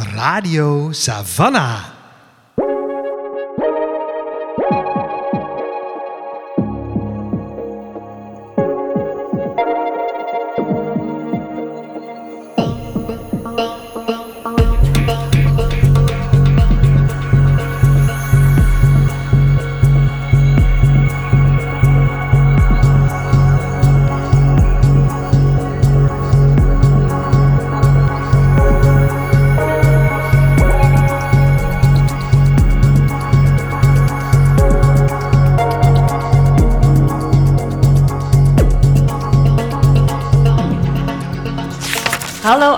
Radio Savannah.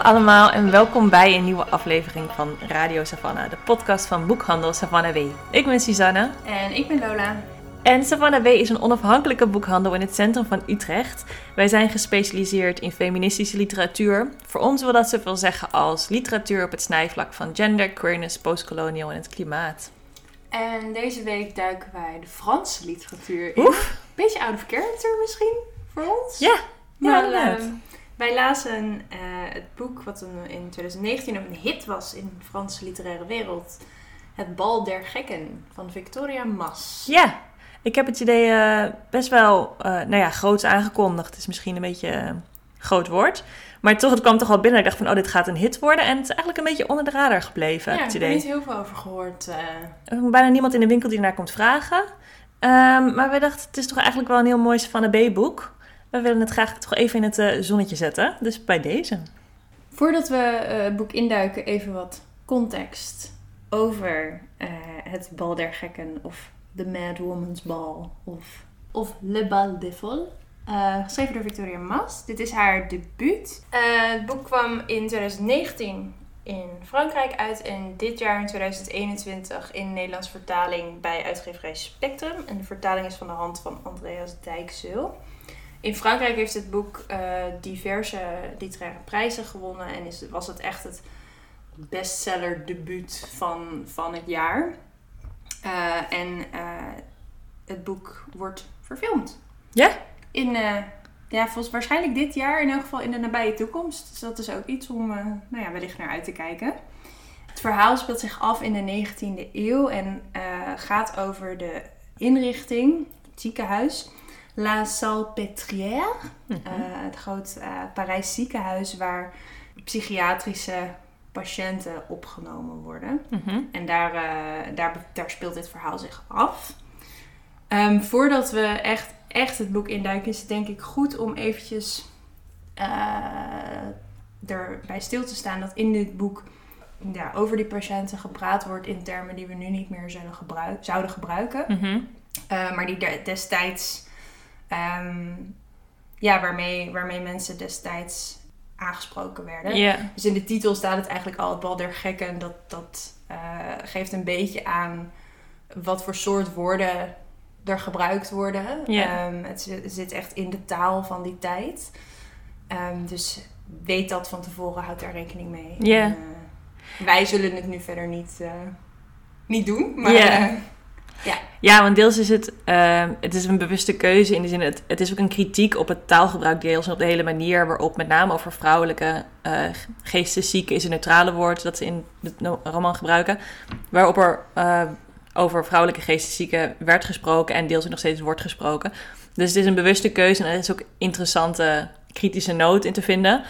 Allemaal en welkom bij een nieuwe aflevering van Radio Savannah, de podcast van boekhandel Savannah W. Ik ben Suzanne En ik ben Lola. en Savannah W is een onafhankelijke boekhandel in het centrum van Utrecht. Wij zijn gespecialiseerd in feministische literatuur. Voor ons wil dat zoveel zeggen als literatuur op het snijvlak van gender, queerness, postkolonial en het klimaat. En deze week duiken wij de Franse literatuur in. Oef. Beetje out of character misschien voor ons. Ja, Maar inderdaad. Wij lazen eh, het boek wat een- in 2019 een hit was in de Franse literaire wereld. Het Bal der Gekken van Victoria Mas. Ja, ik heb het idee eh, best wel, eh nou ja, groots aangekondigd. Het is misschien een beetje groot woord. Maar toch, het kwam toch wel binnen. Ik dacht van, oh, dit gaat een hit worden. En het is eigenlijk een beetje onder de radar gebleven, Ja, ik heb er niet heel veel over gehoord. is bijna niemand in de winkel die ernaar komt vragen. Ehm, maar wij dachten, het is toch eigenlijk wel een heel mooi van een B-boek. We willen het graag toch even in het eh, zonnetje zetten. Dus bij deze. Voordat we eh, het boek induiken, even wat context over eh, het Bal der Gekken of The Mad Woman's Ball of, of Le Bal des Folles. Geschreven door Victoria Mas. Dit is haar debuut. Het boek kwam in 2019 in Frankrijk uit en dit jaar in 2021 in Nederlands vertaling bij uitgeverij Spectrum. En de vertaling is van de hand van Andreas Dijkzeul. In Frankrijk heeft het boek eh, diverse literaire prijzen gewonnen en is, was het echt het bestseller debuut van, van het jaar. Eh, en eh, het boek wordt verfilmd. Ja? In, ja, volgens waarschijnlijk dit jaar, in elk geval in de nabije toekomst. Dus dat is ook iets om nou ja, wellicht naar uit te kijken. Het verhaal speelt zich af in de 19e eeuw en gaat over de inrichting, het ziekenhuis, La Salpêtrière. Eh, het groot eh Parijs ziekenhuis waar psychiatrische patiënten opgenomen worden. Mhm. En daar, eh, daar, daar speelt dit verhaal zich af. Ehm, voordat we echt, echt het boek induiken, is het denk ik goed om eventjes eh, erbij stil te staan dat in dit boek ja, over die patiënten gepraat wordt in termen die we nu niet meer zullen gebruik, zouden gebruiken. Mhm. Uh, maar die de- destijds, ehm, ja, waarmee, waarmee mensen destijds aangesproken werden. Dus in de titel staat het eigenlijk al, het bal der gekken. Dat, dat eh, geeft een beetje aan wat voor soort woorden er gebruikt worden. Ehm, het zi- zit echt in de taal van die tijd. Ehm, dus weet dat van tevoren, houd daar rekening mee. Ja. En, eh, wij zullen het nu verder niet, eh, niet doen, maar... Ja. Ja, want deels is het, eh, het is een bewuste keuze in de zin, het, het is ook een kritiek op het taalgebruik deels en op de hele manier waarop met name over vrouwelijke eh geesteszieken is een neutrale woord dat ze in no- roman gebruiken, waarop er eh, over vrouwelijke geesteszieken werd gesproken en deels nog steeds wordt gesproken. Dus het is een bewuste keuze en er is ook interessante kritische noot in te vinden.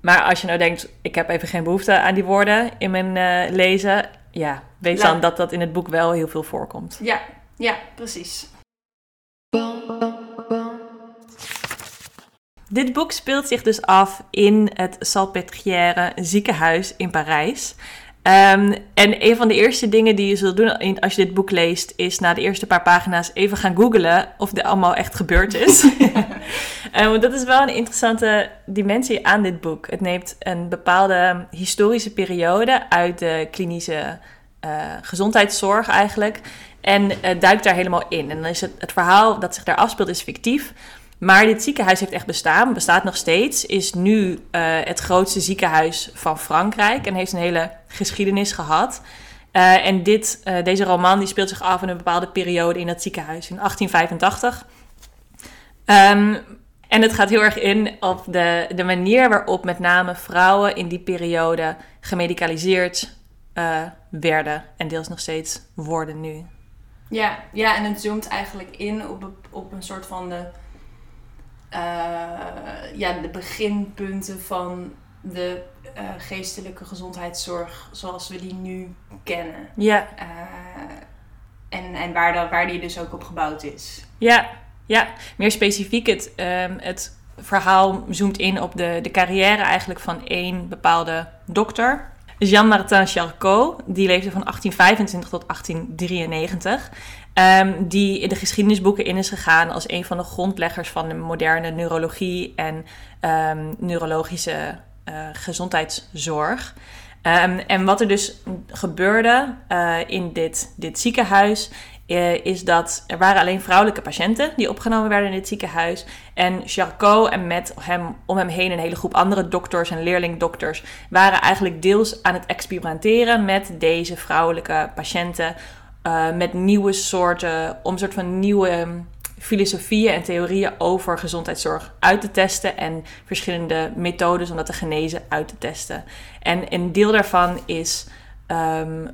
Maar als je nou denkt, ik heb even geen behoefte aan die woorden in mijn eh, lezen, ja, weet Laat- dan dat dat in het boek wel heel veel voorkomt. ja, ja, precies. Dit boek speelt zich dus af in het Salpêtrière ziekenhuis in Parijs. Ehm, en een van de eerste dingen die je zult doen als je dit boek leest, is na de eerste paar pagina's even gaan googlen of dit allemaal echt gebeurd is. Eh, want dat is wel een interessante dimensie aan dit boek. Het neemt een bepaalde historische periode uit de klinische eh, gezondheidszorg eigenlijk. En eh, duikt daar helemaal in. En dan is het, het verhaal dat zich daar afspeelt is fictief. Maar dit ziekenhuis heeft echt bestaan, bestaat nog steeds. Is nu eh, het grootste ziekenhuis van Frankrijk en heeft een hele geschiedenis gehad. Eh, en dit, eh, deze roman die speelt zich af in een bepaalde periode in dat ziekenhuis, in 1885. Ehm, En het gaat heel erg in op de, de manier waarop met name vrouwen in die periode gemedicaliseerd werden. En deels nog steeds worden nu. Ja, ja, en het zoomt eigenlijk in op, op een soort van de, eh, ja, de beginpunten van de eh, geestelijke gezondheidszorg zoals we die nu kennen. Ja, Eh, en en waar, dat, waar die dus ook op gebouwd is. ja, ja. Meer specifiek, het, ehm, het verhaal zoomt in op de, de carrière eigenlijk van één bepaalde dokter. Jean-Martin Charcot, die leefde van 1825 tot 1893. Ehm, die in de geschiedenisboeken in is gegaan als een van de grondleggers van de moderne neurologie en ehm, neurologische eh, gezondheidszorg. Ehm, en wat er dus gebeurde eh, in dit, dit ziekenhuis, eh, is dat er waren alleen vrouwelijke patiënten die opgenomen werden in dit ziekenhuis. En Charcot en met hem om hem heen een hele groep andere dokters en leerlingdokters waren eigenlijk deels aan het experimenteren met deze vrouwelijke patiënten. Eh, met nieuwe soorten, om soort van nieuwe filosofieën en theorieën over gezondheidszorg uit te testen en verschillende methodes om dat te genezen uit te testen. En een deel daarvan is ehm,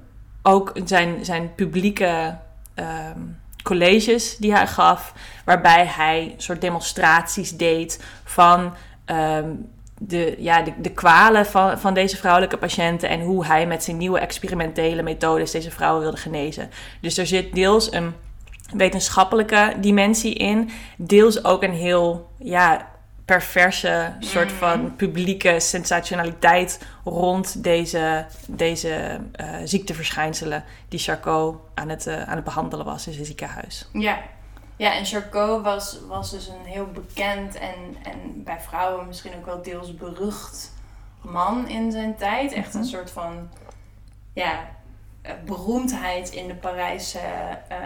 ook zijn, zijn publieke ehm, colleges die hij gaf, waarbij hij soort demonstraties deed van ehm, de, ja, de, de kwalen van, van deze vrouwelijke patiënten en hoe hij met zijn nieuwe experimentele methodes deze vrouwen wilde genezen. Dus er zit deels een wetenschappelijke dimensie in, deels ook een heel ja, perverse soort van publieke sensationaliteit rond deze, deze eh, ziekteverschijnselen die Charcot aan het, eh, aan het behandelen was in zijn ziekenhuis. Ja. Ja, en Charcot was, was dus een heel bekend en, en bij vrouwen misschien ook wel deels berucht man in zijn tijd. Echt een Mhm. soort van ja, eh, beroemdheid in de Parijse eh,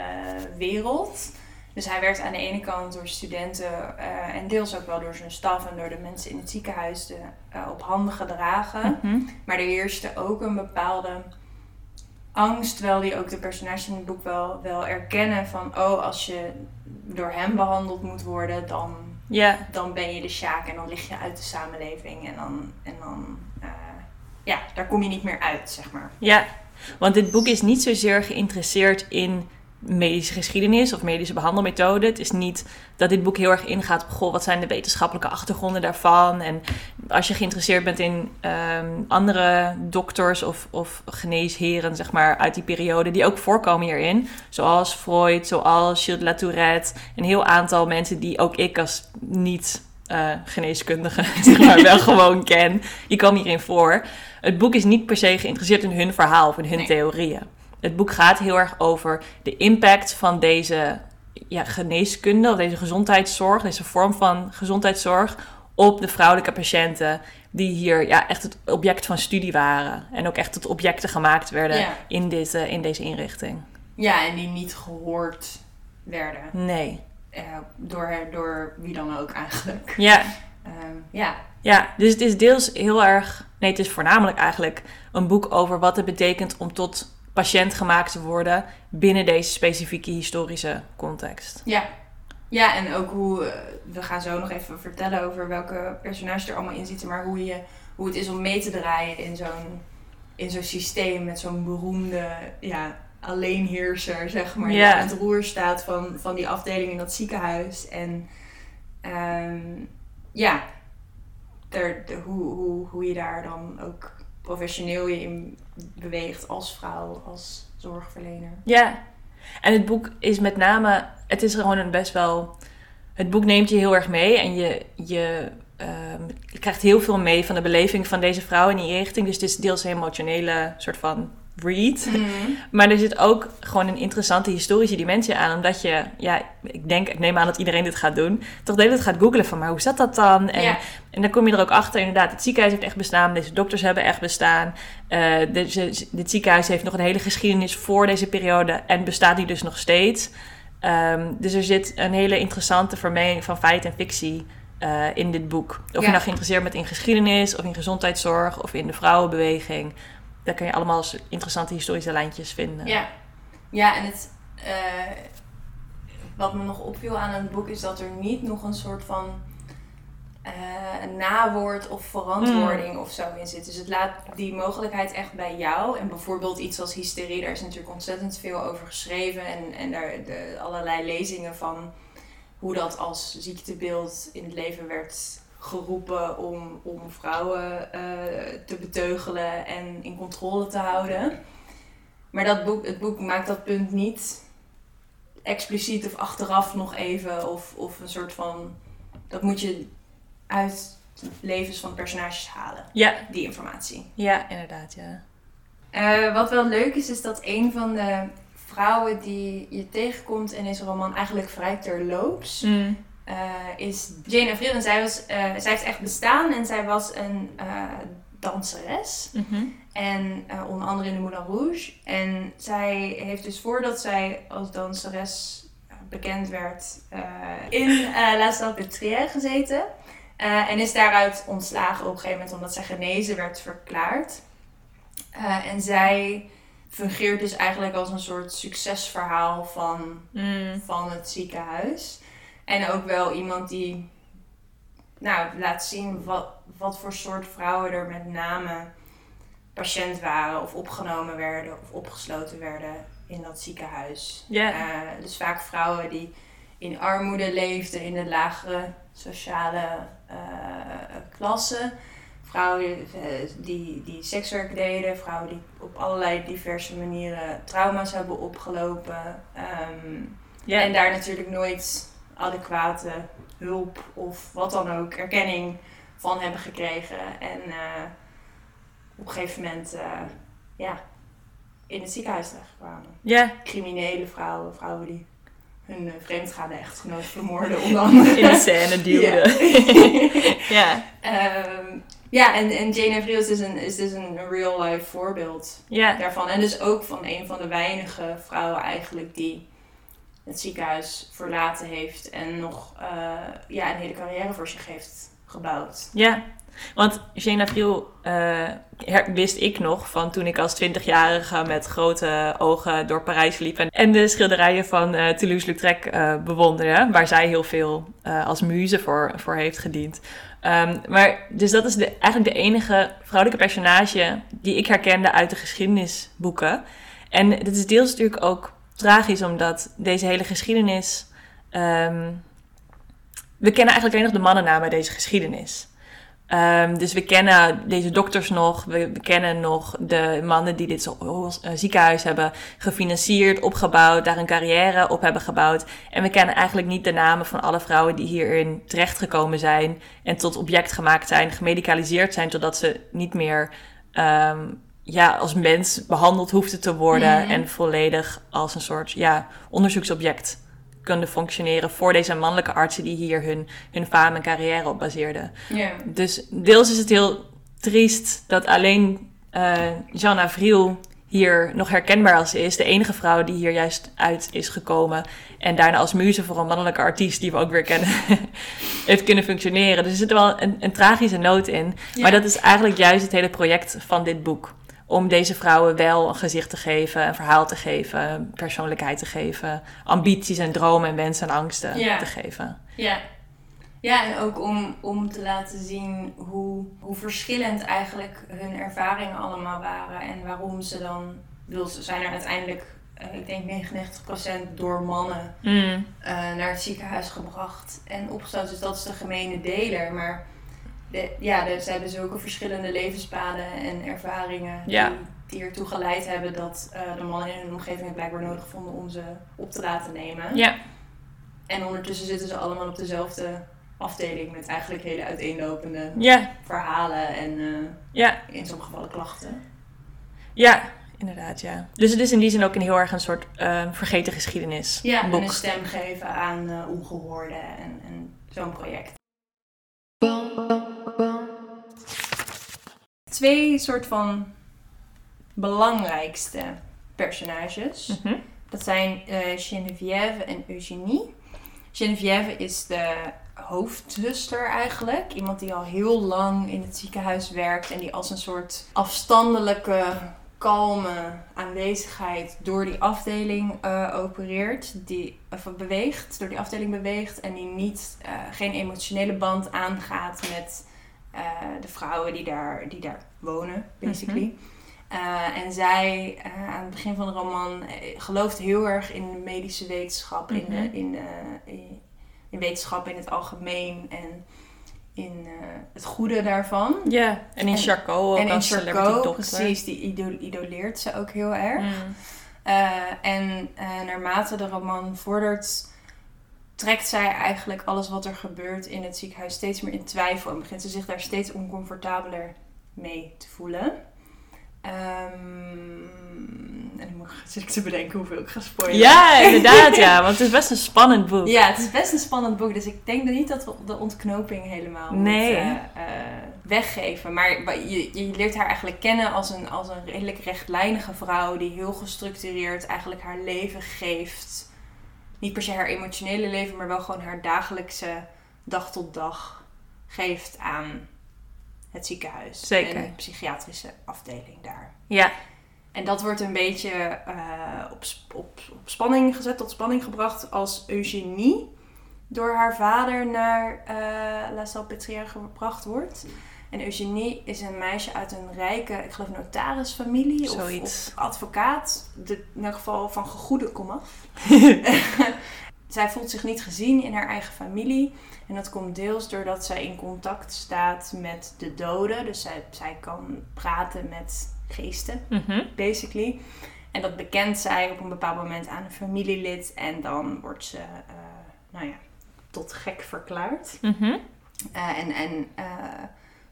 wereld. Dus hij werd aan de ene kant door studenten eh, en deels ook wel door zijn staf en door de mensen in het ziekenhuis de, op handen gedragen. Mhm. Maar er heerste ook een bepaalde angst, terwijl die ook de personages in het boek wel, wel erkennen van, oh, als je door hem behandeld moet worden, dan, Ja, dan ben je de sjaak en dan lig je uit de samenleving en dan, en dan eh, ja, daar kom je niet meer uit, zeg maar. ja, want dit boek is niet zozeer geïnteresseerd in medische geschiedenis of medische behandelmethoden. Het is niet dat dit boek heel erg ingaat op, goh, wat zijn de wetenschappelijke achtergronden daarvan? En als je geïnteresseerd bent in ehm, andere dokters of, of geneesheren, zeg maar, uit die periode, die ook voorkomen hierin. Zoals Freud, zoals Gilles de la Tourette. Een heel aantal mensen die ook ik als niet eh, geneeskundige zeg maar, wel gewoon ken. Die komen hierin voor. Het boek is niet per se geïnteresseerd in hun verhaal of in hun Nee. theorieën. Het boek gaat heel erg over de impact van deze ja, geneeskunde, of deze gezondheidszorg, deze vorm van gezondheidszorg, op de vrouwelijke patiënten die hier ja, echt het object van studie waren. En ook echt tot objecten gemaakt werden Ja. in, dit, eh, in deze inrichting. Ja, en die niet gehoord werden Nee. eh, door, door wie dan ook eigenlijk. Ja, Ehm, ja, Ja, dus het is deels heel erg. Nee, het is voornamelijk eigenlijk een boek over wat het betekent om tot patiënt gemaakt te worden binnen deze specifieke historische context. Ja. Ja, en ook hoe, eh, we gaan zo nog even vertellen over welke personages er allemaal in zitten, maar hoe, je, hoe het is om mee te draaien in zo'n, in zo'n systeem met zo'n beroemde ja, alleenheerser, zeg maar, die aan het roer staat van, van die afdeling in dat ziekenhuis. En ehm, ja, er, de, hoe, hoe, hoe je daar dan ook professioneel je in beweegt als vrouw, als zorgverlener. Ja, en het boek is met name. Het is gewoon een best wel. Het boek neemt je heel erg mee en je, je, ehm, je krijgt heel veel mee van de beleving van deze vrouw in die richting. Dus het is deels een emotionele soort van read. Maar er zit ook gewoon een interessante historische dimensie aan. Omdat je, ja, ik denk, ik neem aan dat iedereen dit gaat doen. Toch de hele tijd gaat googlen van, maar hoe zat dat dan? En, Ja. en dan kom je er ook achter, inderdaad, het ziekenhuis heeft echt bestaan. Deze dokters hebben echt bestaan. Deze, dit ziekenhuis heeft nog een hele geschiedenis voor deze periode. En bestaat die dus nog steeds. Ehm, dus er zit een hele interessante vermenging van feit en fictie eh, in dit boek. Of Ja. je nou geïnteresseerd bent in geschiedenis, of in gezondheidszorg, of in de vrouwenbeweging. Daar kun je allemaal interessante historische lijntjes vinden. Ja, ja en het, eh, wat me nog opviel aan het boek is dat er niet nog een soort van een nawoord of verantwoording of zo in zit. Dus het laat die mogelijkheid echt bij jou. En bijvoorbeeld iets als hysterie, daar is natuurlijk ontzettend veel over geschreven. En, en daar de, allerlei lezingen van hoe dat als ziektebeeld in het leven werd geroepen om, om vrouwen eh, te beteugelen en in controle te houden. Maar dat boek, het boek maakt dat punt niet expliciet of achteraf nog even. Of, of een soort van. Dat moet je uit levens van personages halen. Ja, Die informatie. ja inderdaad, ja. Eh, wat wel leuk is, is dat een van de vrouwen die je tegenkomt in deze roman eigenlijk vrij terloops. Mm. Eh, is Jane Avril. En zij, was, eh, zij heeft echt bestaan en zij was een eh, danseres. Mhm. En onder andere in de Moulin Rouge. En zij heeft dus voordat zij als danseres bekend werd in eh La Salpêtrière gezeten. En is daaruit ontslagen op een gegeven moment omdat zij genezen werd verklaard. En zij fungeert dus eigenlijk als een soort succesverhaal van Mm. van het ziekenhuis. En ook wel iemand die nou, laat zien wat, wat voor soort vrouwen er met name patiënt waren of opgenomen werden of opgesloten werden in dat ziekenhuis. Eh, dus vaak vrouwen die in armoede leefden in de lagere sociale eh, klasse. Vrouwen eh, die, die sekswerk deden, vrouwen die op allerlei diverse manieren trauma's hebben opgelopen. Ja. en daar natuurlijk nooit adequate hulp of wat dan ook, erkenning van hebben gekregen. En eh, op een gegeven moment eh, ja, in het ziekenhuis terechtkwamen. ja, Criminele vrouwen, vrouwen die hun eh, vreemdgaande echtgenoot vermoorden, onder andere. in de scène duwde. Ja. Ehm, ja, en, en Jane Avril is dus een, is dus een real-life voorbeeld Ja. daarvan. En dus ook van een van de weinige vrouwen eigenlijk die het ziekenhuis verlaten heeft en nog eh, ja, een hele carrière voor zich heeft gebouwd. Ja, want Jane Avril eh, her- wist ik nog van toen ik als 20-jarige met grote ogen door Parijs liep en, en de schilderijen van eh, Toulouse-Lautrec eh, bewonderde, waar zij heel veel eh, als muze voor, voor heeft gediend. Ehm, maar dus dat is de, eigenlijk de enige vrouwelijke personage die ik herkende uit de geschiedenisboeken. En dit is deels natuurlijk ook tragisch, omdat deze hele geschiedenis. ehm, we kennen eigenlijk alleen nog de mannennamen uit deze geschiedenis. Ehm, dus we kennen deze dokters nog, we, kennen nog de mannen die dit eh, ziekenhuis hebben gefinancierd, opgebouwd, daar een carrière op hebben gebouwd. En we kennen eigenlijk niet de namen van alle vrouwen die hierin terechtgekomen zijn en tot object gemaakt zijn, gemedicaliseerd zijn, totdat ze niet meer ehm, ja, als mens behandeld hoefden te worden Mhm. en volledig als een soort ja, onderzoeksobject kunnen functioneren voor deze mannelijke artsen die hier hun, hun faam en carrière op baseerden. Dus deels is het heel triest dat alleen eh Jeanne Avril hier nog herkenbaar als is. De enige vrouw die hier juist uit is gekomen. En daarna als muze voor een mannelijke artiest, die we ook weer kennen, heeft kunnen functioneren. Dus er zit wel een, een tragische noot in. Maar dat is eigenlijk juist het hele project van dit boek. Om deze vrouwen wel een gezicht te geven, een verhaal te geven, persoonlijkheid te geven, ambities en dromen en wensen en angsten Ja. te geven. Ja. Ja, en ook om, om te laten zien hoe, hoe verschillend eigenlijk hun ervaringen allemaal waren. En waarom ze dan, bedoel, ze zijn er uiteindelijk, eh, ik denk 99% door mannen Mm, eh, naar het ziekenhuis gebracht en opgesloten. Dus dat is de gemene deler. Maar de, ja, de, ze hebben zulke verschillende levenspaden en ervaringen Ja. die, die ertoe geleid hebben dat eh, de mannen in hun omgeving het blijkbaar nodig vonden om ze op te laten nemen. ja, En ondertussen zitten ze allemaal op dezelfde afdeling met eigenlijk hele uiteenlopende ja, verhalen en eh, ja. in sommige gevallen klachten. Ja, inderdaad, ja. Dus het is in die zin ook een heel erg een soort eh, vergeten geschiedenis Ja, en een stem geven aan eh ongehoorden en, en zo'n project. Twee soort van belangrijkste personages. Mhm. Dat zijn eh Geneviève en Eugénie. Geneviève is de hoofdzuster eigenlijk. Iemand die al heel lang in het ziekenhuis werkt en die als een soort afstandelijke kalme aanwezigheid door die afdeling eh, opereert, die of beweegt, door die afdeling beweegt en die niet, eh, geen emotionele band aangaat met eh, de vrouwen die daar, die daar wonen, basically. Eh, en zij, eh, aan het begin van de roman, gelooft heel erg in de medische wetenschap, in, Mhm. de, in, eh, in, in wetenschap in het algemeen en in het goede daarvan. Ja, en in En- Charcot ook en in Charcot, precies, die ido- idoleert ze ook heel erg. Mm. En naarmate de roman vordert, trekt zij eigenlijk alles wat er gebeurt in het ziekenhuis steeds meer in twijfel. En begint ze zich daar steeds oncomfortabeler mee te voelen. Ehm, en nu moet- zit ik te bedenken hoeveel ik ga spoilen. Ja, inderdaad, ja. Want het is best een spannend boek. Ja, het is best een spannend boek. Dus ik denk niet dat we de ontknoping helemaal Nee. moeten eh, weggeven. Maar je, je leert haar eigenlijk kennen als een, als een redelijk rechtlijnige vrouw... die heel gestructureerd eigenlijk haar leven geeft. Niet per se haar emotionele leven, maar wel gewoon haar dagelijkse dag tot dag geeft aan het ziekenhuis. Zeker. En de psychiatrische afdeling daar. Ja, En dat wordt een beetje eh, op, op, op spanning gezet, tot spanning gebracht als Eugenie door haar vader naar eh La Salpêtrière gebracht wordt. En Eugenie is een meisje uit een rijke, ik geloof notarisfamilie of, Zoiets. of advocaat. De, in elk geval van gegoede komaf. zij voelt zich niet gezien in haar eigen familie. En dat komt deels doordat zij in contact staat met de doden. Dus zij, zij kan praten met geesten Mhm. basically. En dat bekent zij op een bepaald moment aan een familielid. En dan wordt ze, eh, nou ja, tot gek verklaard. Mhm. Eh, en en eh,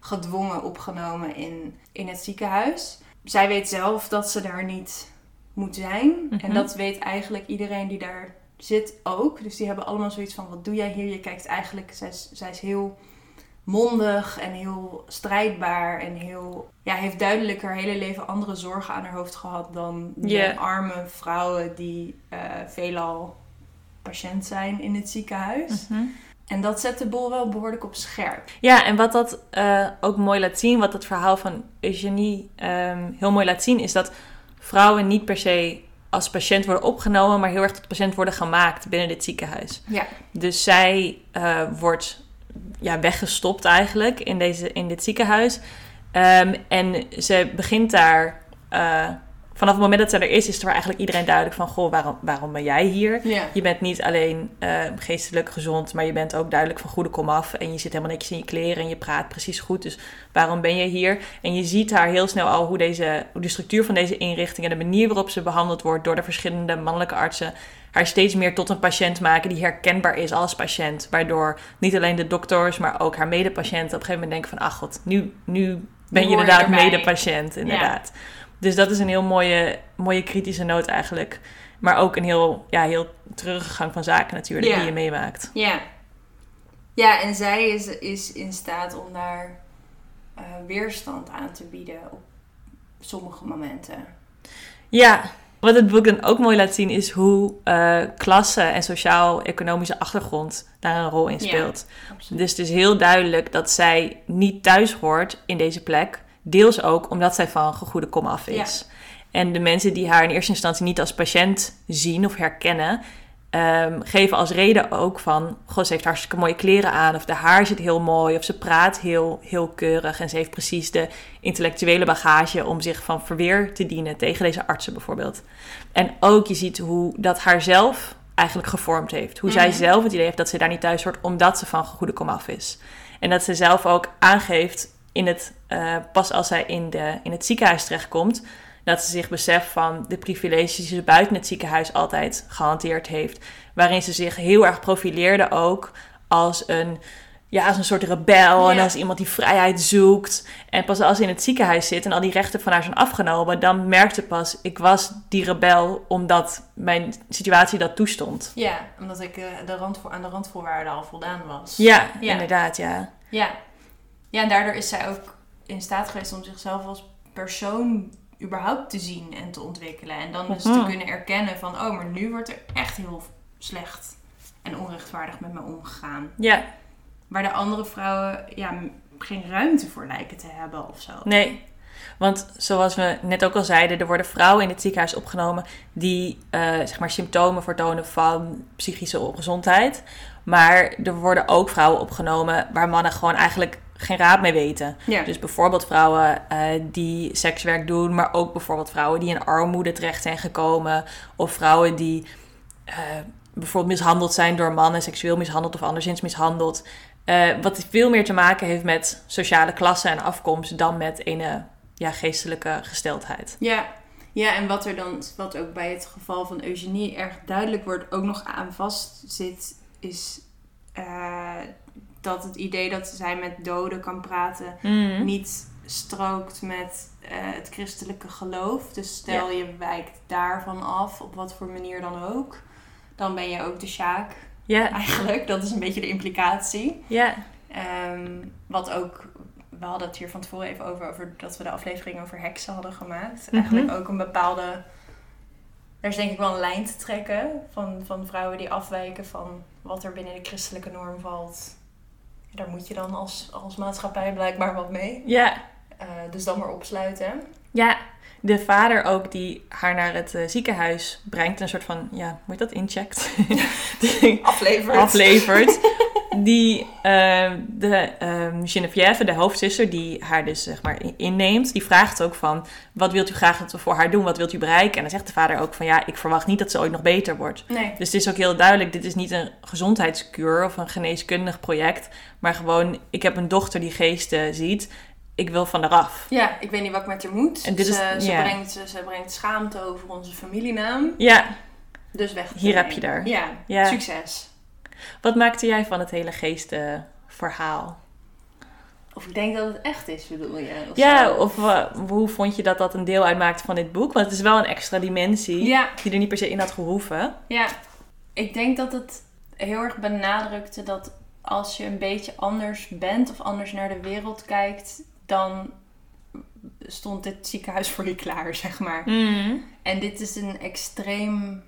gedwongen opgenomen in, in het ziekenhuis. Zij weet zelf dat ze daar niet moet zijn. Mhm. En dat weet eigenlijk iedereen die daar zit ook. Dus die hebben allemaal zoiets van, wat doe jij hier? Je kijkt eigenlijk, zij is, zij is heel mondig en heel strijdbaar en heel... Ja, heeft duidelijk haar hele leven andere zorgen aan haar hoofd gehad dan de arme vrouwen die eh, veelal patiënt zijn in het ziekenhuis. Mhm. En dat zet de boel wel behoorlijk op scherp. Ja, en wat dat eh, ook mooi laat zien, wat het verhaal van Eugenie ehm, heel mooi laat zien, is dat vrouwen niet per se als patiënt worden opgenomen, maar heel erg tot patiënt worden gemaakt binnen dit ziekenhuis. Ja. Dus zij eh, wordt ja, weggestopt eigenlijk in, deze, in dit ziekenhuis. Ehm, en ze begint daar. eh, vanaf het moment dat zij er is, is er voor eigenlijk iedereen duidelijk van: Goh, waarom, waarom ben jij hier? Ja. Je bent niet alleen eh, geestelijk gezond, maar je bent ook duidelijk van goede komaf. En je zit helemaal netjes in je kleren en je praat precies goed. Dus waarom ben je hier? En je ziet daar heel snel al hoe, deze, hoe de structuur van deze inrichting en de manier waarop ze behandeld wordt door de verschillende mannelijke artsen haar steeds meer tot een patiënt maken die herkenbaar is als patiënt. Waardoor niet alleen de dokters, maar ook haar medepatiënten op een gegeven moment denken van... ach god, nu, nu ben je inderdaad medepatiënt, inderdaad. Dus dat is een heel mooie, mooie kritische noot eigenlijk. Maar ook een heel, ja, heel treurige gang van zaken natuurlijk die je meemaakt. Ja. Ja, en zij is, is in staat om daar eh, weerstand aan te bieden op sommige momenten. Ja, wat het boek dan ook mooi laat zien is hoe eh, klasse en sociaal-economische achtergrond daar een rol in speelt. Dus het is heel duidelijk dat zij niet thuis hoort in deze plek. Deels ook omdat zij van gegoede kom af is. En de mensen die haar in eerste instantie niet als patiënt zien of herkennen, ehm, geven als reden ook van: Goh, ze heeft hartstikke mooie kleren aan, of de haar zit heel mooi, of ze praat heel, heel keurig. En ze heeft precies de intellectuele bagage om zich van verweer te dienen tegen deze artsen bijvoorbeeld. En ook je ziet hoe dat haar zelf eigenlijk gevormd heeft. Hoe zij Mhm. zelf het idee heeft dat ze daar niet thuis hoort, omdat ze van goede komaf is. En dat ze zelf ook aangeeft in het, eh, pas als zij in, de, in het ziekenhuis terechtkomt, dat ze zich beseft van de privileges die ze buiten het ziekenhuis altijd gehanteerd heeft. Waarin ze zich heel erg profileerde ook als een, ja, als een soort rebel en als iemand die vrijheid zoekt. En pas als ze in het ziekenhuis zit en al die rechten van haar zijn afgenomen, dan merkt ze pas, ik was die rebel omdat mijn situatie dat toestond. Ja, omdat ik eh, de randvo- aan de randvoorwaarden al voldaan was. Ja, Ja. inderdaad, ja. Ja. Ja, en daardoor is zij ook in staat geweest om zichzelf als persoon überhaupt te zien en te ontwikkelen. En dan dus Mhm. te kunnen erkennen van, oh, maar nu wordt er echt heel slecht en onrechtvaardig met me omgegaan. Ja, Waar de andere vrouwen ja, geen ruimte voor lijken te hebben of zo. nee. Want zoals we net ook al zeiden, er worden vrouwen in het ziekenhuis opgenomen die eh, zeg maar symptomen vertonen van psychische ongezondheid. Maar er worden ook vrouwen opgenomen waar mannen gewoon eigenlijk geen raad mee weten. Ja. Dus bijvoorbeeld vrouwen eh, die sekswerk doen, maar ook bijvoorbeeld vrouwen die in armoede terecht zijn gekomen. Of vrouwen die eh, bijvoorbeeld mishandeld zijn door mannen, seksueel mishandeld of anderszins mishandeld. Eh, wat veel meer te maken heeft met sociale klasse en afkomst dan met een ja, geestelijke gesteldheid. Ja. ja, en wat er dan, wat ook bij het geval van eugenie erg duidelijk wordt, ook nog aan vast zit, is dat het idee dat zij met doden kan praten Mm. niet strookt met eh, het christelijke geloof. Dus stel je wijkt daarvan af, op wat voor manier dan ook, dan ben je ook de Sjaak Ja, eigenlijk. Dat is een beetje de implicatie. ja, Ehm, wat ook, we hadden het hier van tevoren even over, over dat we de aflevering over heksen hadden gemaakt. Mhm. Eigenlijk ook een bepaalde. Er is denk ik wel een lijn te trekken van, van vrouwen die afwijken van wat er binnen de christelijke norm valt. Daar moet je dan als, als maatschappij blijkbaar wat mee. ja, Eh, dus dan maar opsluiten. ja. De vader ook die haar naar het eh, ziekenhuis brengt, een soort van, ja, hoe heet dat, incheckt? Die- Afleverd. aflevert. Die eh, de ehm Geneviève, de hoofdzuster, die haar dus zeg maar in- inneemt, die vraagt ook van: wat wilt u graag dat we voor haar doen? Wat wilt u bereiken? En dan zegt de vader ook van: ja, ik verwacht niet dat ze ooit nog beter wordt. Nee. Dus het is ook heel duidelijk: dit is niet een gezondheidskuur of een geneeskundig project, maar gewoon: ik heb een dochter die geesten ziet. Ik wil van eraf. Ja, ik weet niet wat ik met haar moet. En dit is- ze, brengt, ze, ze brengt schaamte over onze familienaam. Ja, Dus weg. Hier heb je haar. Ja, Ja. succes. wat maakte jij van het hele geestenverhaal? Of ik denk dat het echt is, bedoel je? Of Ja, zo. of hoe vond je dat dat een deel uitmaakte van dit boek? Want het is wel een extra dimensie Ja, die er niet per se in had gehoeven. ja. Ik denk dat het heel erg benadrukte dat als je een beetje anders bent of anders naar de wereld kijkt, dan stond dit ziekenhuis voor je klaar, zeg maar. En dit is een extreem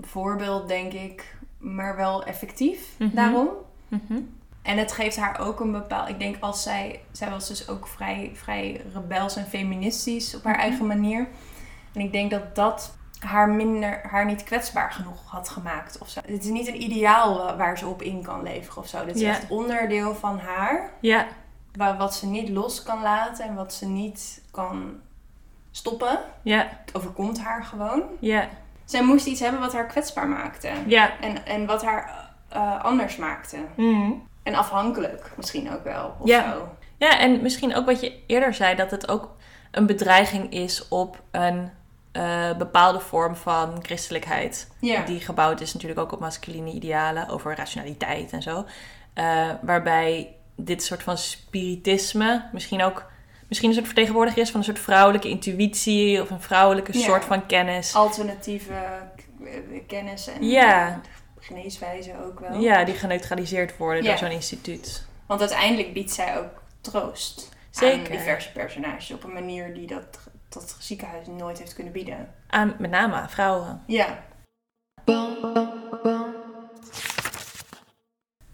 voorbeeld, denk ik, maar wel effectief Mhm. daarom. Mhm. En het geeft haar ook een bepaald. Ik denk als zij. Zij was dus ook vrij, vrij rebels en feministisch op haar Mhm. eigen manier. En ik denk dat dat haar minder. haar niet kwetsbaar genoeg had gemaakt of zo. Het is niet een ideaal wa- waar ze op in kan leveren of zo. Dit is echt onderdeel van haar. Ja, Waar, wat ze niet los kan laten en wat ze niet kan stoppen. ja, Het overkomt haar gewoon. ja, Zij moest iets hebben wat haar kwetsbaar maakte. ja. En, en wat haar eh, anders maakte. Mhm. En afhankelijk misschien ook wel. Of Ja. zo. Ja, en misschien ook wat je eerder zei, dat het ook een bedreiging is op een eh, bepaalde vorm van christelijkheid. Ja. Die gebouwd is natuurlijk ook op masculine idealen, over rationaliteit en zo. Eh, waarbij dit soort van spiritisme misschien ook misschien een soort vertegenwoordiger is van een soort vrouwelijke intuïtie of een vrouwelijke Ja. soort van kennis. alternatieve kennis en Ja. geneeswijze ook wel. Ja, die geneutraliseerd worden Ja. door zo'n instituut. Want uiteindelijk biedt zij ook troost Zeker. aan diverse personages op een manier die dat, dat ziekenhuis nooit heeft kunnen bieden. Aan met name aan vrouwen. Ja.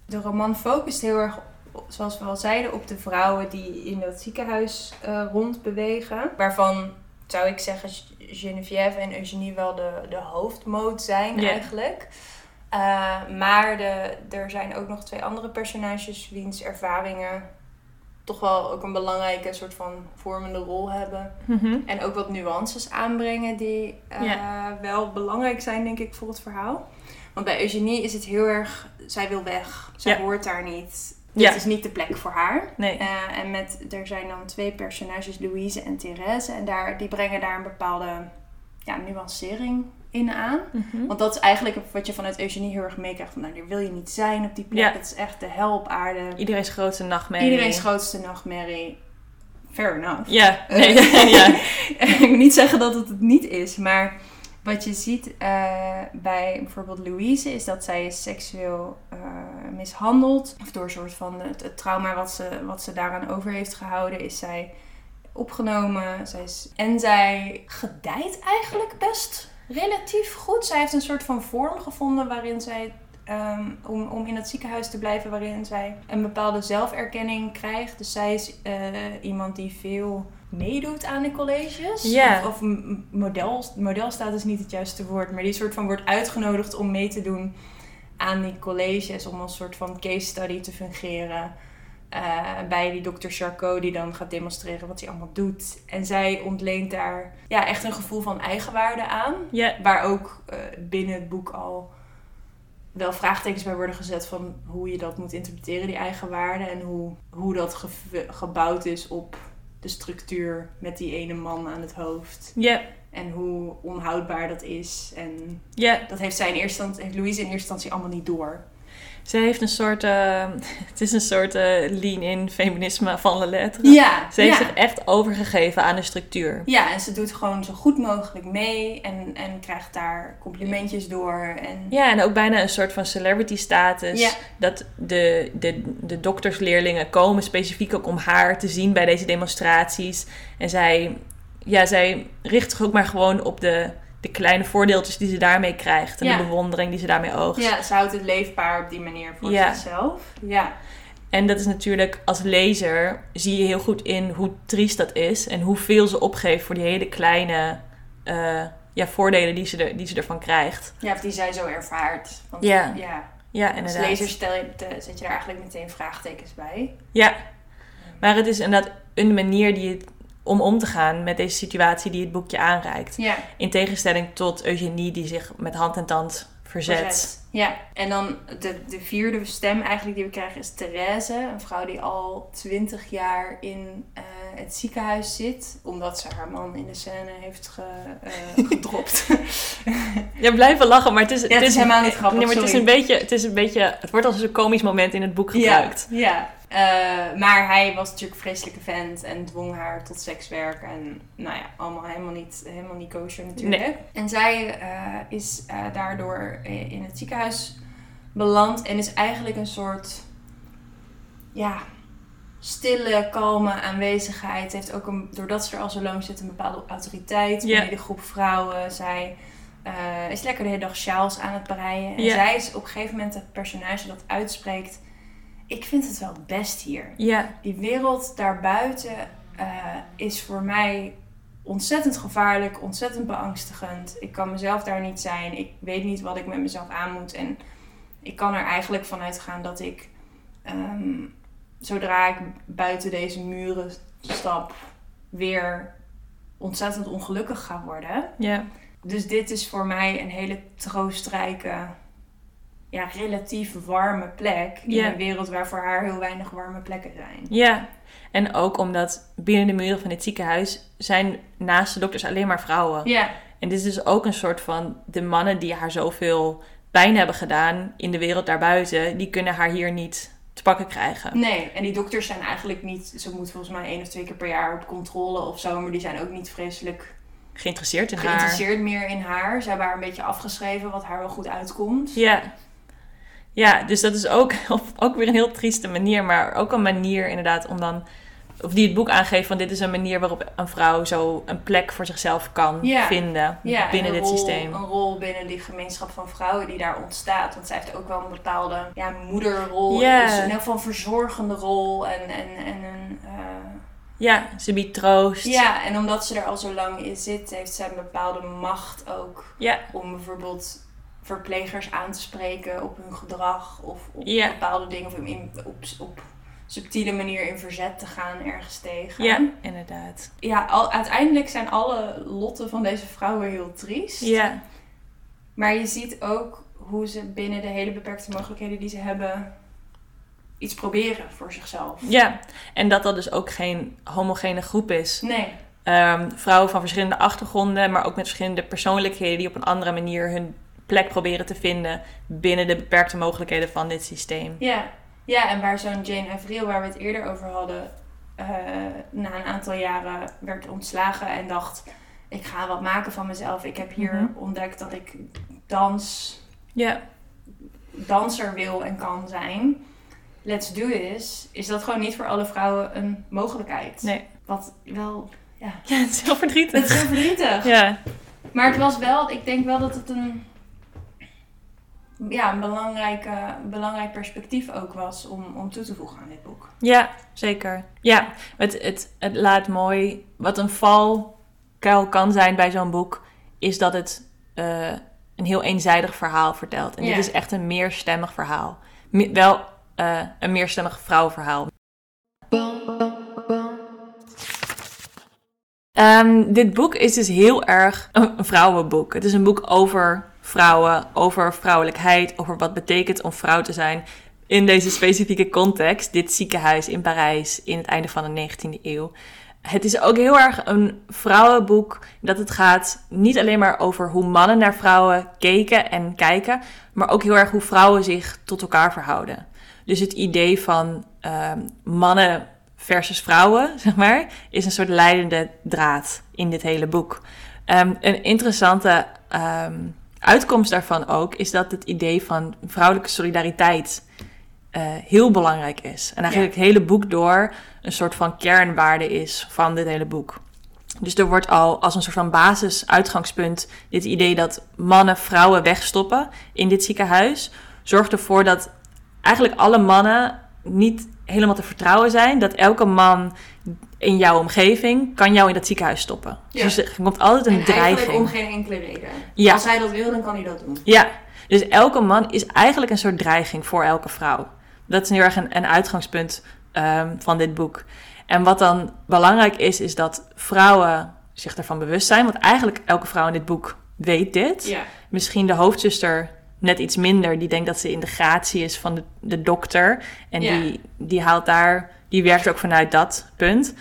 De roman focust heel erg, op- zoals we al zeiden, op de vrouwen die in dat ziekenhuis eh, rondbewegen. Waarvan zou ik zeggen Geneviève en Eugenie wel de, de hoofdmoot zijn eigenlijk. Eh, maar de, er zijn ook nog twee andere personages wiens ervaringen toch wel ook een belangrijke soort van vormende rol hebben. En ook wat nuances aanbrengen die eh, wel belangrijk zijn, denk ik, voor het verhaal. Want bij Eugenie is het heel erg, zij wil weg. Zij hoort daar niet. Ja. Dit is niet de plek voor haar. Nee. Eh, en met, er zijn dan twee personages, Louise en Therese. En daar, die brengen daar een bepaalde ja, nuancering in aan. Mhm. Want dat is eigenlijk wat je vanuit Eugenie heel erg meekrijgt. Van, nou, daar wil je niet zijn op die plek. Ja. Het is echt de hel op aarde. Iedereen's grootste nachtmerrie. Iedereen's grootste nachtmerrie. Fair enough. Ja, nee, ja. ik wil niet zeggen dat het het niet is, maar wat je ziet eh, bij bijvoorbeeld Louise is dat zij is seksueel eh, mishandeld. Of door een soort van het, het trauma wat ze, wat ze daaraan over heeft gehouden, is zij opgenomen. Zij is, en zij gedijt eigenlijk best relatief goed. Zij heeft een soort van vorm gevonden waarin zij. ehm, om, om in het ziekenhuis te blijven, waarin zij een bepaalde zelferkenning krijgt. Dus zij is eh, iemand die veel meedoet aan de colleges. Ja. Of, of model, modelstaat is niet het juiste woord, maar die soort van wordt uitgenodigd om mee te doen aan die colleges, om als soort van case study te fungeren. eh, bij die dokter Charcot, die dan gaat demonstreren wat hij allemaal doet. En zij ontleent daar ja, echt een gevoel van eigenwaarde aan. Waar ook eh, binnen het boek al wel vraagtekens bij worden gezet van hoe je dat moet interpreteren, die eigen waarde. En hoe, hoe dat ge- gebouwd is op de structuur met die ene man aan het hoofd. ja, En hoe onhoudbaar dat is. En ja. dat heeft, zij in eerste instantie, heeft Louise in eerste instantie allemaal niet door. Ze heeft een soort, eh, het is een soort eh, lean-in feminisme van de lettre. Ja, Ze heeft ja. zich echt overgegeven aan de structuur. ja, en ze doet gewoon zo goed mogelijk mee en, en krijgt daar complimentjes door. En, Ja, en ook bijna een soort van celebrity status. Ja. Dat de, de, de doktersleerlingen komen specifiek ook om haar te zien bij deze demonstraties. En zij, ja, zij richt zich ook maar gewoon op de, de kleine voordeeltjes die ze daarmee krijgt. En Ja. de bewondering die ze daarmee oogst. ja, ze houdt het leefbaar op die manier voor Ja. zichzelf. Ja. En dat is natuurlijk als lezer zie je heel goed in hoe triest dat is. En hoeveel ze opgeeft voor die hele kleine eh, ja, voordelen die ze, er, die ze ervan krijgt. Ja, of die zij zo ervaart. Want, Ja. ja. Ja, Als inderdaad. lezer stel je, zet je daar eigenlijk meteen vraagtekens bij. Ja, maar het is inderdaad een manier die het, om om te gaan met deze situatie die het boekje aanreikt. Ja, In tegenstelling tot Eugenie die zich met hand en tand verzet. verzet. Ja, en dan de, de vierde stem eigenlijk die we krijgen is Therese. Een vrouw die al twintig jaar in eh, het ziekenhuis zit. Omdat ze haar man in de scène heeft ge, eh, gedropt. Ja, blijven lachen, maar het is, het is helemaal niet grappig, Nee, maar het is, een beetje, het is een beetje... Het wordt als een komisch moment in het boek gebruikt. Ja, ja. Eh, maar hij was natuurlijk een vreselijke vent en dwong haar tot sekswerk. En nou ja, allemaal helemaal niet, helemaal niet kosher natuurlijk. En zij eh, is eh, daardoor in het ziekenhuis beland en is eigenlijk een soort, ja, stille, kalme aanwezigheid. Heeft ook een, doordat ze er al zo lang zit, een bepaalde autoriteit Ja. binnen de groep vrouwen. Zij is lekker de hele dag sjaals aan het breien. En zij is op een gegeven moment het personage dat uitspreekt. Ik vind het wel best hier. Ja, Die wereld daarbuiten eh, is voor mij ontzettend gevaarlijk, ontzettend beangstigend. Ik kan mezelf daar niet zijn. Ik weet niet wat ik met mezelf aan moet. En ik kan er eigenlijk vanuit gaan dat ik, ehm, zodra ik buiten deze muren stap, weer ontzettend ongelukkig ga worden. ja, Dus dit is voor mij een hele troostrijke, ja, relatief warme plek. In een wereld waar voor haar heel weinig warme plekken zijn. ja. En ook omdat binnen de muren van dit ziekenhuis zijn naast de dokters alleen maar vrouwen. Ja, En dit is dus ook een soort van de mannen die haar zoveel pijn hebben gedaan in de wereld daarbuiten, die kunnen haar hier niet te pakken krijgen. nee. En die dokters zijn eigenlijk niet, ze moet volgens mij één of twee keer per jaar op controle of zo. Maar die zijn ook niet vreselijk Geïnteresseerd in haar. geïnteresseerd meer in haar. Ze hebben haar een beetje afgeschreven wat haar wel goed uitkomt. Ja. Ja, dus dat is ook, ook weer een heel trieste manier, maar ook een manier inderdaad om dan, of die het boek aangeeft van dit is een manier waarop een vrouw zo een plek voor zichzelf kan Ja. vinden Ja, binnen en een dit rol, systeem. Een rol binnen die gemeenschap van vrouwen die daar ontstaat. Want zij heeft ook wel een bepaalde ja, moederrol. Ja. Dus in elk geval een verzorgende rol. En, en, en een... eh, Ja, ze biedt troost. Ja, en omdat ze er al zo lang in zit, heeft zij een bepaalde macht ook Ja, om bijvoorbeeld verplegers aan te spreken op hun gedrag of op bepaalde dingen of in, op, op subtiele manier in verzet te gaan ergens tegen. ja, inderdaad. Ja, al, uiteindelijk zijn alle lotten van deze vrouwen heel triest. Ja, Maar je ziet ook hoe ze binnen de hele beperkte mogelijkheden die ze hebben iets proberen voor zichzelf. ja. En dat dat dus ook geen homogene groep is. Nee, Ehm, vrouwen van verschillende achtergronden, maar ook met verschillende persoonlijkheden die op een andere manier hun plek proberen te vinden binnen de beperkte mogelijkheden van dit systeem. Ja, ja en waar zo'n Jane Avril, waar we het eerder over hadden, eh, na een aantal jaren werd ontslagen en dacht: ik ga wat maken van mezelf. Ik heb hier Mhm. ontdekt dat ik dans, Ja, danser wil en kan zijn. Let's do this. Is dat gewoon niet voor alle vrouwen een mogelijkheid? nee. Wat wel, ja, Ja, het is heel het verdrietig. is heel verdrietig. Ja, Maar het was wel, ik denk wel dat het een. Ja, een belangrijke, belangrijk perspectief ook was om, om toe te voegen aan dit boek. Ja, zeker. Ja, het, het, het laat mooi. Wat een valkuil kan zijn bij zo'n boek, is dat het eh, een heel eenzijdig verhaal vertelt. En Ja. dit is echt een meerstemmig verhaal. Me- wel eh, een meerstemmig vrouwenverhaal. Ehm, dit boek is dus heel erg een vrouwenboek. Het is een boek over vrouwen, over vrouwelijkheid, over wat betekent om vrouw te zijn in deze specifieke context, dit ziekenhuis in Parijs in het einde van de 19e eeuw. Het is ook heel erg een vrouwenboek dat het gaat niet alleen maar over hoe mannen naar vrouwen keken en kijken, maar ook heel erg hoe vrouwen zich tot elkaar verhouden. Dus het idee van ehm, mannen versus vrouwen, zeg maar, is een soort leidende draad in dit hele boek. Ehm, een interessante ehm, uitkomst daarvan ook is dat het idee van vrouwelijke solidariteit eh, heel belangrijk is. En eigenlijk het hele boek door een soort van kernwaarde is van dit hele boek. Dus er wordt al als een soort van basis-uitgangspunt dit idee dat mannen vrouwen wegstoppen in dit ziekenhuis, zorgt ervoor dat eigenlijk alle mannen niet helemaal te vertrouwen zijn. Dat elke man in jouw omgeving kan jou in dat ziekenhuis stoppen. Ja. Dus er komt altijd een en eigenlijk dreiging. om geen enkele reden. Ja. Als hij dat wil, dan kan hij dat doen. Ja, dus elke man is eigenlijk een soort dreiging voor elke vrouw. Dat is heel erg een, een uitgangspunt ehm, van dit boek. En wat dan belangrijk is, is dat vrouwen zich ervan bewust zijn. Want eigenlijk elke vrouw in dit boek weet dit. Ja. Misschien de hoofdzuster net iets minder. Die denkt dat ze in de gratie is van de, de dokter. En Ja. die, die haalt daar, die werkt ook vanuit dat punt.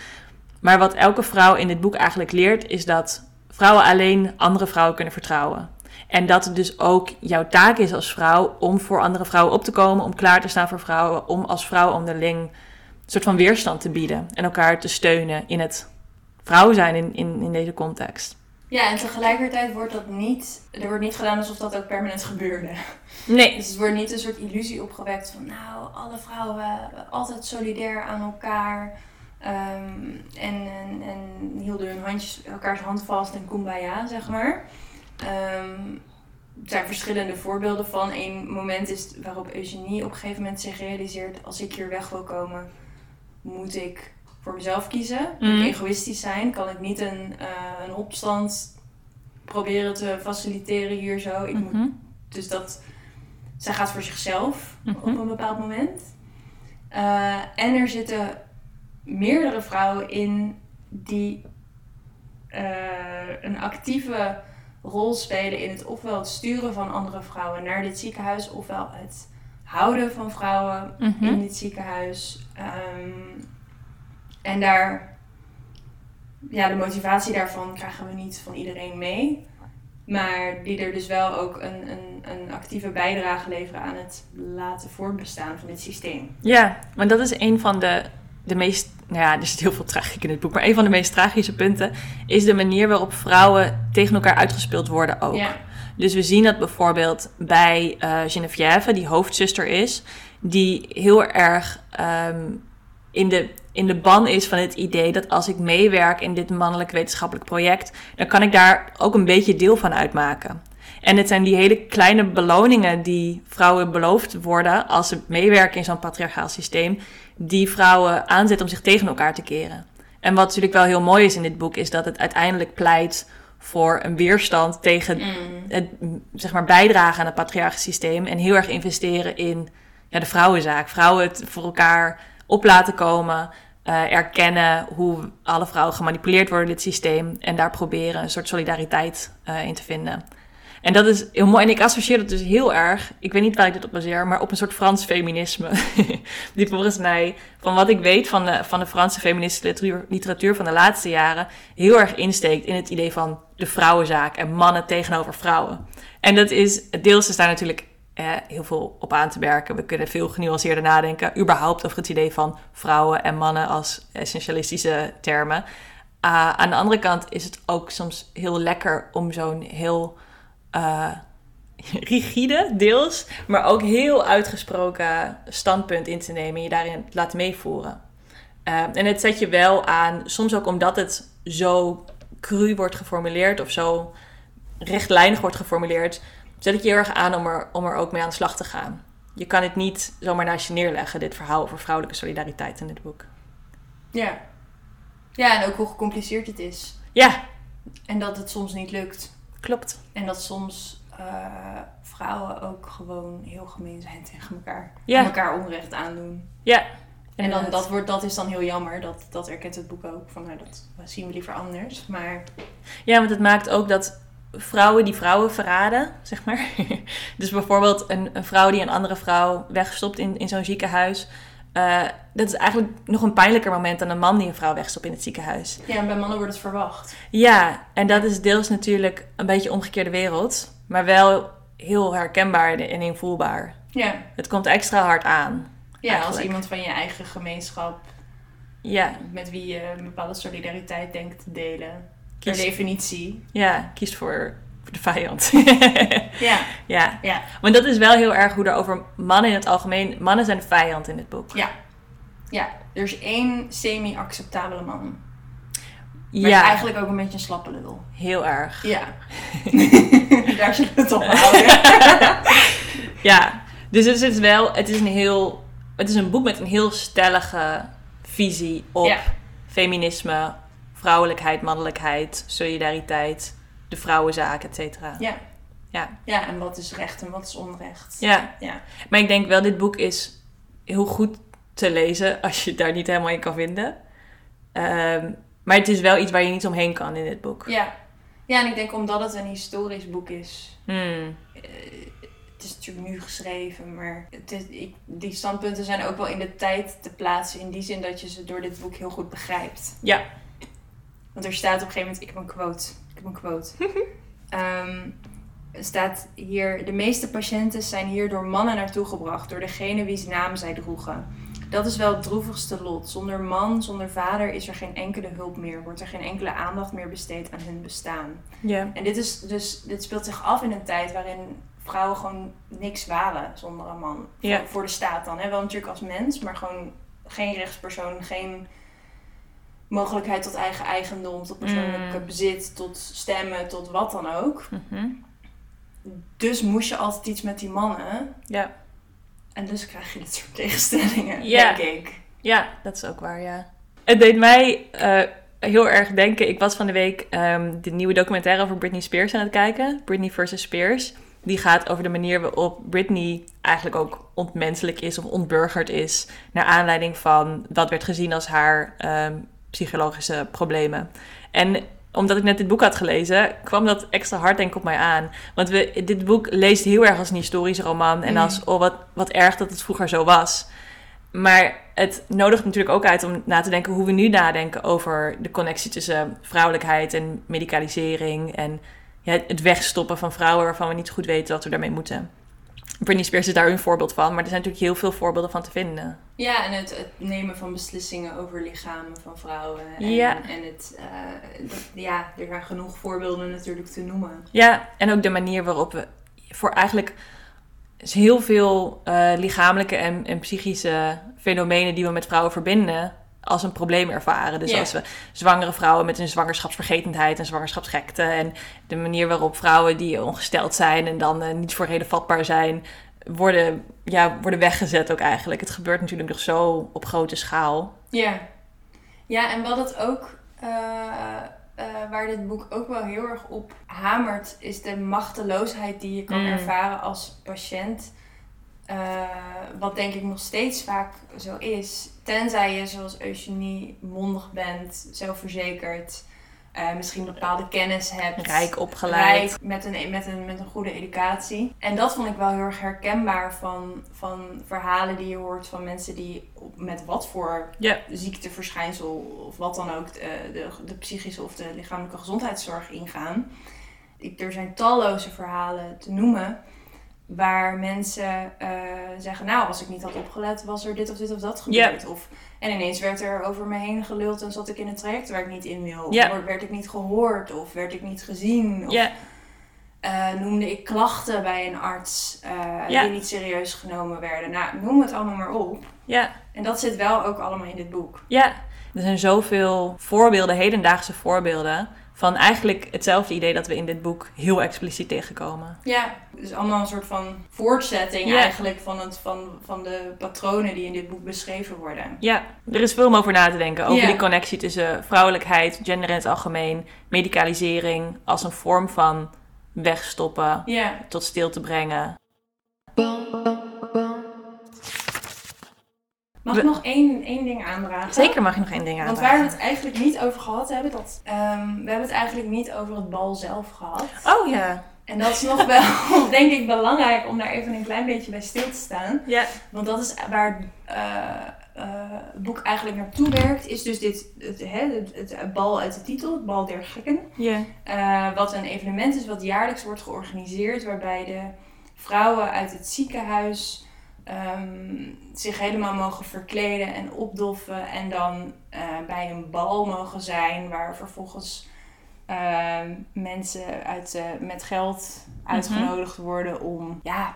Maar wat elke vrouw in dit boek eigenlijk leert, is dat vrouwen alleen andere vrouwen kunnen vertrouwen. En dat het dus ook jouw taak is als vrouw om voor andere vrouwen op te komen, om klaar te staan voor vrouwen, om als vrouw onderling een soort van weerstand te bieden en elkaar te steunen in het vrouw zijn in, in, in deze context. Ja, en tegelijkertijd wordt dat niet... Er wordt niet gedaan alsof dat ook permanent gebeurde. Nee, Dus het wordt niet een soort illusie opgewekt van... Nou, alle vrouwen altijd solidair aan elkaar. ehm, en, en, en hielden hun handjes, elkaars hand vast en kumbaya, zeg maar. Ehm, er zijn verschillende voorbeelden van. Een moment is waarop Eugenie op een gegeven moment zich realiseert... Als ik hier weg wil komen, moet ik voor mezelf kiezen. Moet Mhm. ik egoïstisch zijn? Kan ik niet een, eh, een opstand proberen te faciliteren hier zo? Ik moet Mhm. dus dat zij gaat voor zichzelf Mhm. op een bepaald moment. Eh, en er zitten meerdere vrouwen in die eh, een actieve rol spelen in het ofwel het sturen van andere vrouwen naar dit ziekenhuis, ofwel het houden van vrouwen Mhm. in dit ziekenhuis. Ehm, en daar, ja, de motivatie daarvan krijgen we niet van iedereen mee. Maar die er dus wel ook een, een, een actieve bijdrage leveren aan het laten voortbestaan van dit systeem. Ja, want dat is een van de, de meest... Nou ja, er zit heel veel tragiek in dit boek. Maar een van de meest tragische punten is de manier waarop vrouwen tegen elkaar uitgespeeld worden ook. Ja, Dus we zien dat bijvoorbeeld bij eh Geneviève, die hoofdzuster is, die heel erg ehm, in, de, in de ban is van het idee dat als ik meewerk in dit mannelijk wetenschappelijk project, dan kan ik daar ook een beetje deel van uitmaken. En het zijn die hele kleine beloningen die vrouwen beloofd worden als ze meewerken in zo'n patriarchaal systeem, die vrouwen aanzetten om zich tegen elkaar te keren. En wat natuurlijk wel heel mooi is in dit boek, is dat het uiteindelijk pleit voor een weerstand tegen Mm. het zeg maar bijdragen aan het patriarchisch systeem en heel erg investeren in ja, de vrouwenzaak. Vrouwen het voor elkaar op laten komen, eh, erkennen hoe alle vrouwen gemanipuleerd worden in dit systeem en daar proberen een soort solidariteit eh, in te vinden. En dat is heel mooi. En ik associeer dat dus heel erg, ik weet niet waar ik dit op baseer, maar op een soort Frans feminisme. Die volgens mij, van wat ik weet van de, van de Franse feministische literatuur, literatuur van de laatste jaren, heel erg insteekt in het idee van de vrouwenzaak en mannen tegenover vrouwen. En dat is, deels is daar natuurlijk eh, heel veel op aan te merken. We kunnen veel genuanceerder nadenken, überhaupt over het idee van vrouwen en mannen als essentialistische termen. Ah, aan de andere kant is het ook soms heel lekker om zo'n heel eh, rigide, deels, maar ook heel uitgesproken standpunt in te nemen en je daarin laten meevoeren. Eh, en het zet je wel aan, soms ook omdat het zo cru wordt geformuleerd of zo rechtlijnig wordt geformuleerd, zet ik je heel erg aan om er, om er ook mee aan de slag te gaan. Je kan het niet zomaar naast je neerleggen, dit verhaal over vrouwelijke solidariteit in dit boek. Ja. Ja, en ook hoe gecompliceerd het is. Ja, En dat het soms niet lukt. klopt. En dat soms eh, vrouwen ook gewoon heel gemeen zijn tegen elkaar. Ja. En elkaar onrecht aandoen. Ja. En dan, dat, wordt, dat is dan heel jammer. Dat, dat erkent het boek ook. Van, nou, dat zien we liever anders. Maar Ja, want het maakt ook dat vrouwen die vrouwen verraden, zeg maar. dus bijvoorbeeld een, een vrouw die een andere vrouw wegstopt in, in zo'n ziekenhuis. eh, dat is eigenlijk nog een pijnlijker moment dan een man die een vrouw wegstopt in het ziekenhuis. ja, bij mannen wordt het verwacht. Ja, en dat is deels natuurlijk een beetje omgekeerde wereld, maar wel heel herkenbaar en invoelbaar. Ja, Het komt extra hard aan. ja als iemand van je eigen gemeenschap... Ja, met wie je een bepaalde solidariteit denkt te delen. Per definitie. ja kiest voor, de vijand. Ja, ja, ja, want dat is wel heel erg hoe er over mannen in het algemeen... Mannen zijn de vijand in dit boek. ja. Ja, er is één semi-acceptabele man. Maar Ja, eigenlijk ook een beetje een slappe lul. heel erg. Ja. Daar we het op houden. Ja, dus het is wel, het is een heel, het is een boek met een heel stellige visie op Ja. feminisme, vrouwelijkheid, mannelijkheid, solidariteit, de vrouwenzaak, et cetera. Ja. Ja. Ja, en wat is recht en wat is onrecht. Ja, Ja. maar ik denk wel, dit boek is heel goed te lezen als je het daar niet helemaal in kan vinden. Ehm, maar het is wel iets waar je niet omheen kan in dit boek. Ja. Ja, en ik denk omdat het een historisch boek is. Hmm. eh, het is natuurlijk nu geschreven, maar het is, ik, die standpunten zijn ook wel in de tijd te plaatsen. In die zin dat je ze door dit boek heel goed begrijpt. Ja. Want er staat op een gegeven moment, ik heb een quote. Ik heb een quote. Er staat hier, de meeste patiënten zijn hier door mannen naartoe gebracht, door degene wie's naam zij droegen. Dat is wel het droevigste lot. Zonder man, zonder vader is er geen enkele hulp meer. Wordt er geen enkele aandacht meer besteed aan hun bestaan. Ja. En dit, is dus, dit speelt zich af in een tijd waarin vrouwen gewoon niks waren zonder een man. Voor de staat dan. Hè? Wel natuurlijk als mens, maar gewoon geen rechtspersoon, geen mogelijkheid tot eigen eigendom, tot persoonlijk Mm. bezit, tot stemmen, tot wat dan ook. Mhm. Dus moest je altijd iets met die mannen. Ja. En dus krijg je dit soort tegenstellingen, Ja. denk ik. Ja, dat is ook waar, ja. Het deed mij eh, heel erg denken. Ik was van de week ehm, de nieuwe documentaire over Britney Spears aan het kijken. Britney versus Spears. Die gaat over de manier waarop Britney eigenlijk ook ontmenselijk is of ontburgerd is. Naar aanleiding van wat werd gezien als haar ehm, psychologische problemen. En omdat ik net dit boek had gelezen, kwam dat extra hard denk ik op mij aan. Want we, dit boek leest heel erg als een historisch roman. En Mm. als, oh wat, wat erg dat het vroeger zo was. Maar het nodigt natuurlijk ook uit om na te denken hoe we nu nadenken over de connectie tussen vrouwelijkheid en medicalisering. En ja, het wegstoppen van vrouwen waarvan we niet goed weten wat we daarmee moeten. Britney Spears is daar een voorbeeld van, maar er zijn natuurlijk heel veel voorbeelden van te vinden. Ja, en het, het nemen van beslissingen over lichamen van vrouwen. En, Ja. en het, eh, dat- ja, er zijn genoeg voorbeelden natuurlijk te noemen. Ja, en ook de manier waarop we voor eigenlijk is heel veel eh, lichamelijke en, en psychische fenomenen die we met vrouwen verbinden als een probleem ervaren. Dus als we zwangere vrouwen met een zwangerschapsvergetendheid en zwangerschapsgekte en de manier waarop vrouwen die ongesteld zijn en dan eh, niet voor reden vatbaar zijn, worden, ja, worden weggezet ook eigenlijk. Het gebeurt natuurlijk nog zo op grote schaal. Ja. Ja, en wat het ook, eh, eh, waar dit boek ook wel heel erg op hamert, is de machteloosheid die je kan Mm. ervaren als patiënt. Wat denk ik nog steeds vaak zo is. Tenzij je zoals Eugenie mondig bent, zelfverzekerd, eh, misschien bepaalde kennis hebt. Rijk opgeleid. Rijk, met een, met, een, met een goede educatie. En dat vond ik wel heel erg herkenbaar van, van verhalen die je hoort van mensen die met wat voor ziekteverschijnsel of wat dan ook de, de, de psychische of de lichamelijke gezondheidszorg ingaan. Ik, er zijn talloze verhalen te noemen waar mensen eh, zeggen, nou als ik niet had opgelet was er dit of dit of dat gebeurd. Of, en ineens werd er over me heen geluld en zat ik in een traject waar ik niet in wil. Of werd ik niet gehoord of werd ik niet gezien. Of eh, noemde ik klachten bij een arts eh, die niet serieus genomen werden. Nou, noem het allemaal maar op. ja. En dat zit wel ook allemaal in dit boek. Ja, er zijn zoveel voorbeelden, hedendaagse voorbeelden van eigenlijk hetzelfde idee dat we in dit boek heel expliciet tegenkomen. Ja, dus allemaal een soort van voortzetting Ja. eigenlijk van, het, van, van de patronen die in dit boek beschreven worden. Ja, er is veel om over na te denken. Over Ja. die connectie tussen vrouwelijkheid, gender in het algemeen, medicalisering als een vorm van wegstoppen, Ja, tot stilte brengen. Mag We- ik nog één, één ding aandragen? Zeker mag je nog één ding Want aandragen. waar we het eigenlijk niet over gehad hebben, dat, ehm, we hebben het eigenlijk niet over het bal zelf gehad. Oh ja. En dat is nog wel, denk ik, belangrijk om daar even een klein beetje bij stil te staan. Ja. Want dat is waar eh, eh, het boek eigenlijk naartoe werkt, is dus dit, het, het, het bal uit de titel, het bal der gekken. Ja. Eh, wat een evenement is wat jaarlijks wordt georganiseerd, waarbij de vrouwen uit het ziekenhuis ehm, zich helemaal mogen verkleden en opdoffen. En dan eh, bij een bal mogen zijn, waar vervolgens ehm, mensen uit, eh, met geld uitgenodigd worden om ja,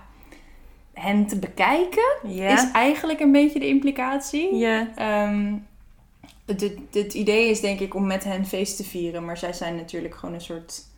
hen te bekijken. Is eigenlijk een beetje de implicatie. Ja. Ehm, het, het, het idee is denk ik om met hen feest te vieren, maar zij zijn natuurlijk gewoon een soort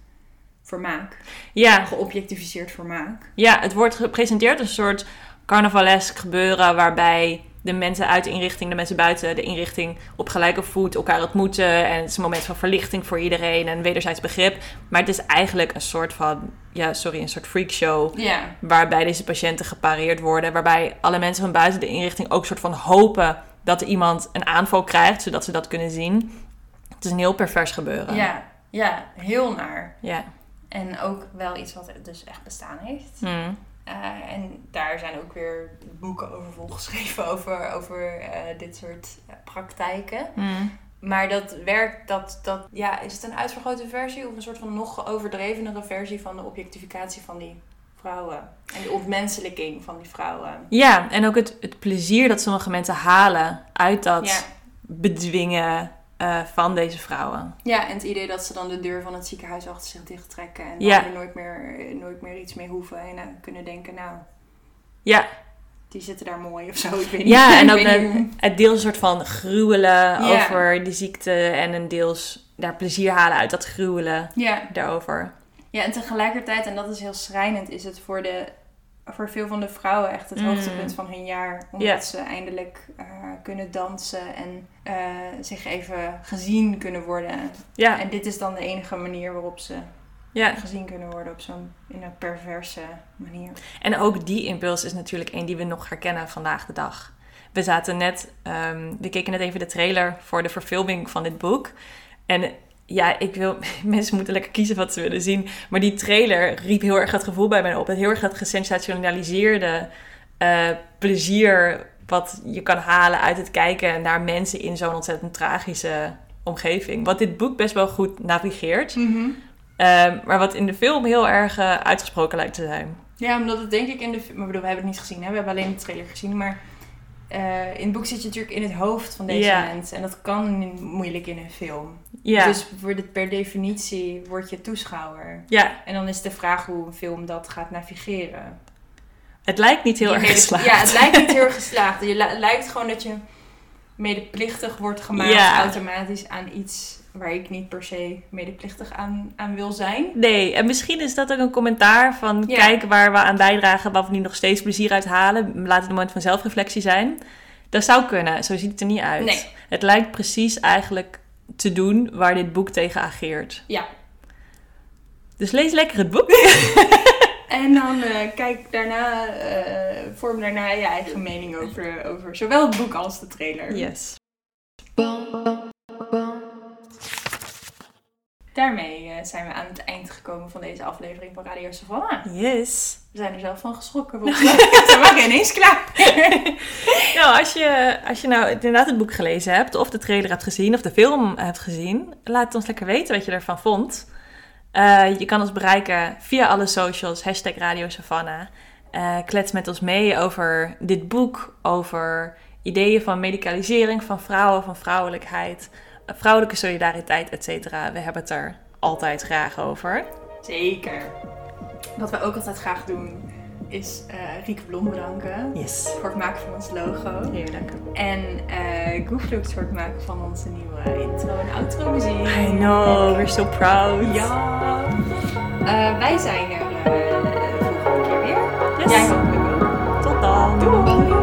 vermaak. Ja. Geobjectificeerd vermaak. ja, het wordt gepresenteerd als een soort carnavalesk gebeuren waarbij de mensen uit de inrichting, de mensen buiten de inrichting op gelijke voet elkaar ontmoeten. En het is een moment van verlichting voor iedereen en wederzijds begrip. Maar het is eigenlijk een soort van, ja, sorry, een soort freakshow. Ja, Waarbij deze patiënten gepareerd worden. Waarbij alle mensen van buiten de inrichting ook soort van hopen dat er iemand een aanval krijgt, zodat ze dat kunnen zien. Het is een heel pervers gebeuren. ja, ja, heel naar. Ja. En ook wel iets wat dus echt bestaan heeft. Hmm. Eh, en daar zijn ook weer boeken over volgeschreven over, over eh, dit soort eh, praktijken. Hmm. Maar dat werkt, dat, dat, ja, is het een uitvergrote versie of een soort van nog overdrevenere versie van de objectificatie van die vrouwen? En de ontmenselijking van die vrouwen. Ja, en ook het, het plezier dat sommige mensen halen uit dat Ja. bedwingen eh, van deze vrouwen. ja, en het idee dat ze dan de deur van het ziekenhuis achter zich dichttrekken en dan Ja. er nooit meer, nooit meer iets mee hoeven en dan kunnen denken, nou, Ja, die zitten daar mooi of zo. Ik weet niet. ja en ook weet een, het deels een soort van gruwelen Ja. over de ziekte en een deels daar plezier halen uit dat gruwelen Ja. daarover. ja, en tegelijkertijd, en dat is heel schrijnend, is het voor de voor veel van de vrouwen echt het Mm. hoogtepunt van hun jaar. Omdat ze eindelijk eh, kunnen dansen en eh, zich even gezien kunnen worden. En dit is dan de enige manier waarop ze ja. gezien kunnen worden op zo'n in een perverse manier. En ook die impuls is natuurlijk een die we nog herkennen vandaag de dag. We zaten net, ehm, we keken net even de trailer voor de verfilming van dit boek. En ja, ik wil, mensen moeten lekker kiezen wat ze willen zien. Maar die trailer riep heel erg het gevoel bij mij op. Het heel erg het gesensationaliseerde eh, plezier wat je kan halen uit het kijken naar mensen in zo'n ontzettend tragische omgeving. Wat dit boek best wel goed navigeert. Ehm, maar wat in de film heel erg eh, uitgesproken lijkt te zijn. Ja, omdat het denk ik in de... fi- Maar bedoel, we hebben het niet gezien, hè? we hebben alleen de trailer gezien. Maar eh, in het boek zit je natuurlijk in het hoofd van deze Ja. mensen. En dat kan in- moeilijk in een film. Dus voor de, per definitie word je toeschouwer. ja. En dan is de vraag hoe een film dat gaat navigeren. Het lijkt niet heel Je erg mede- geslaagd. Ja, het lijkt niet heel erg geslaagd. Je, li- lijkt gewoon dat je medeplichtig wordt gemaakt automatisch aan iets waar ik niet per se medeplichtig aan, aan wil zijn. Nee, en misschien is dat ook een commentaar van Ja. kijk waar we aan bijdragen, waar we nu nog steeds plezier uit halen. Laat het een moment van zelfreflectie zijn. Dat zou kunnen, zo ziet het er niet uit. Nee. Het lijkt precies eigenlijk te doen waar dit boek tegen ageert. Ja. Dus lees lekker het boek. En dan eh, kijk daarna, eh, vorm daarna je eigen mening over, over zowel het boek als de trailer. Yes. Daarmee eh, zijn we aan het eind gekomen van deze aflevering van Radio Savannah. Yes. We zijn er zelf van geschrokken. We ineens klaar. Nou, als je, als je nou inderdaad het boek gelezen hebt, of de trailer hebt gezien, of de film hebt gezien, laat het ons lekker weten wat je ervan vond. Eh, je kan ons bereiken via alle socials, hashtag Radio Savannah. Eh, klets met ons mee over dit boek, over ideeën van medicalisering van vrouwen, van vrouwelijkheid, vrouwelijke solidariteit, et cetera. We hebben het er altijd graag over. Zeker. Wat we ook altijd graag doen, is eh Rieke Blom bedanken. Yes. Voor het maken van ons logo. Heel dank. En eh Gooflux voor het maken van onze nieuwe intro en outro muziek. I know, we're so proud. Ja. Eh, wij zijn er de volgende keer weer. Yes. Jij hopelijk ook. Tot dan. Doei.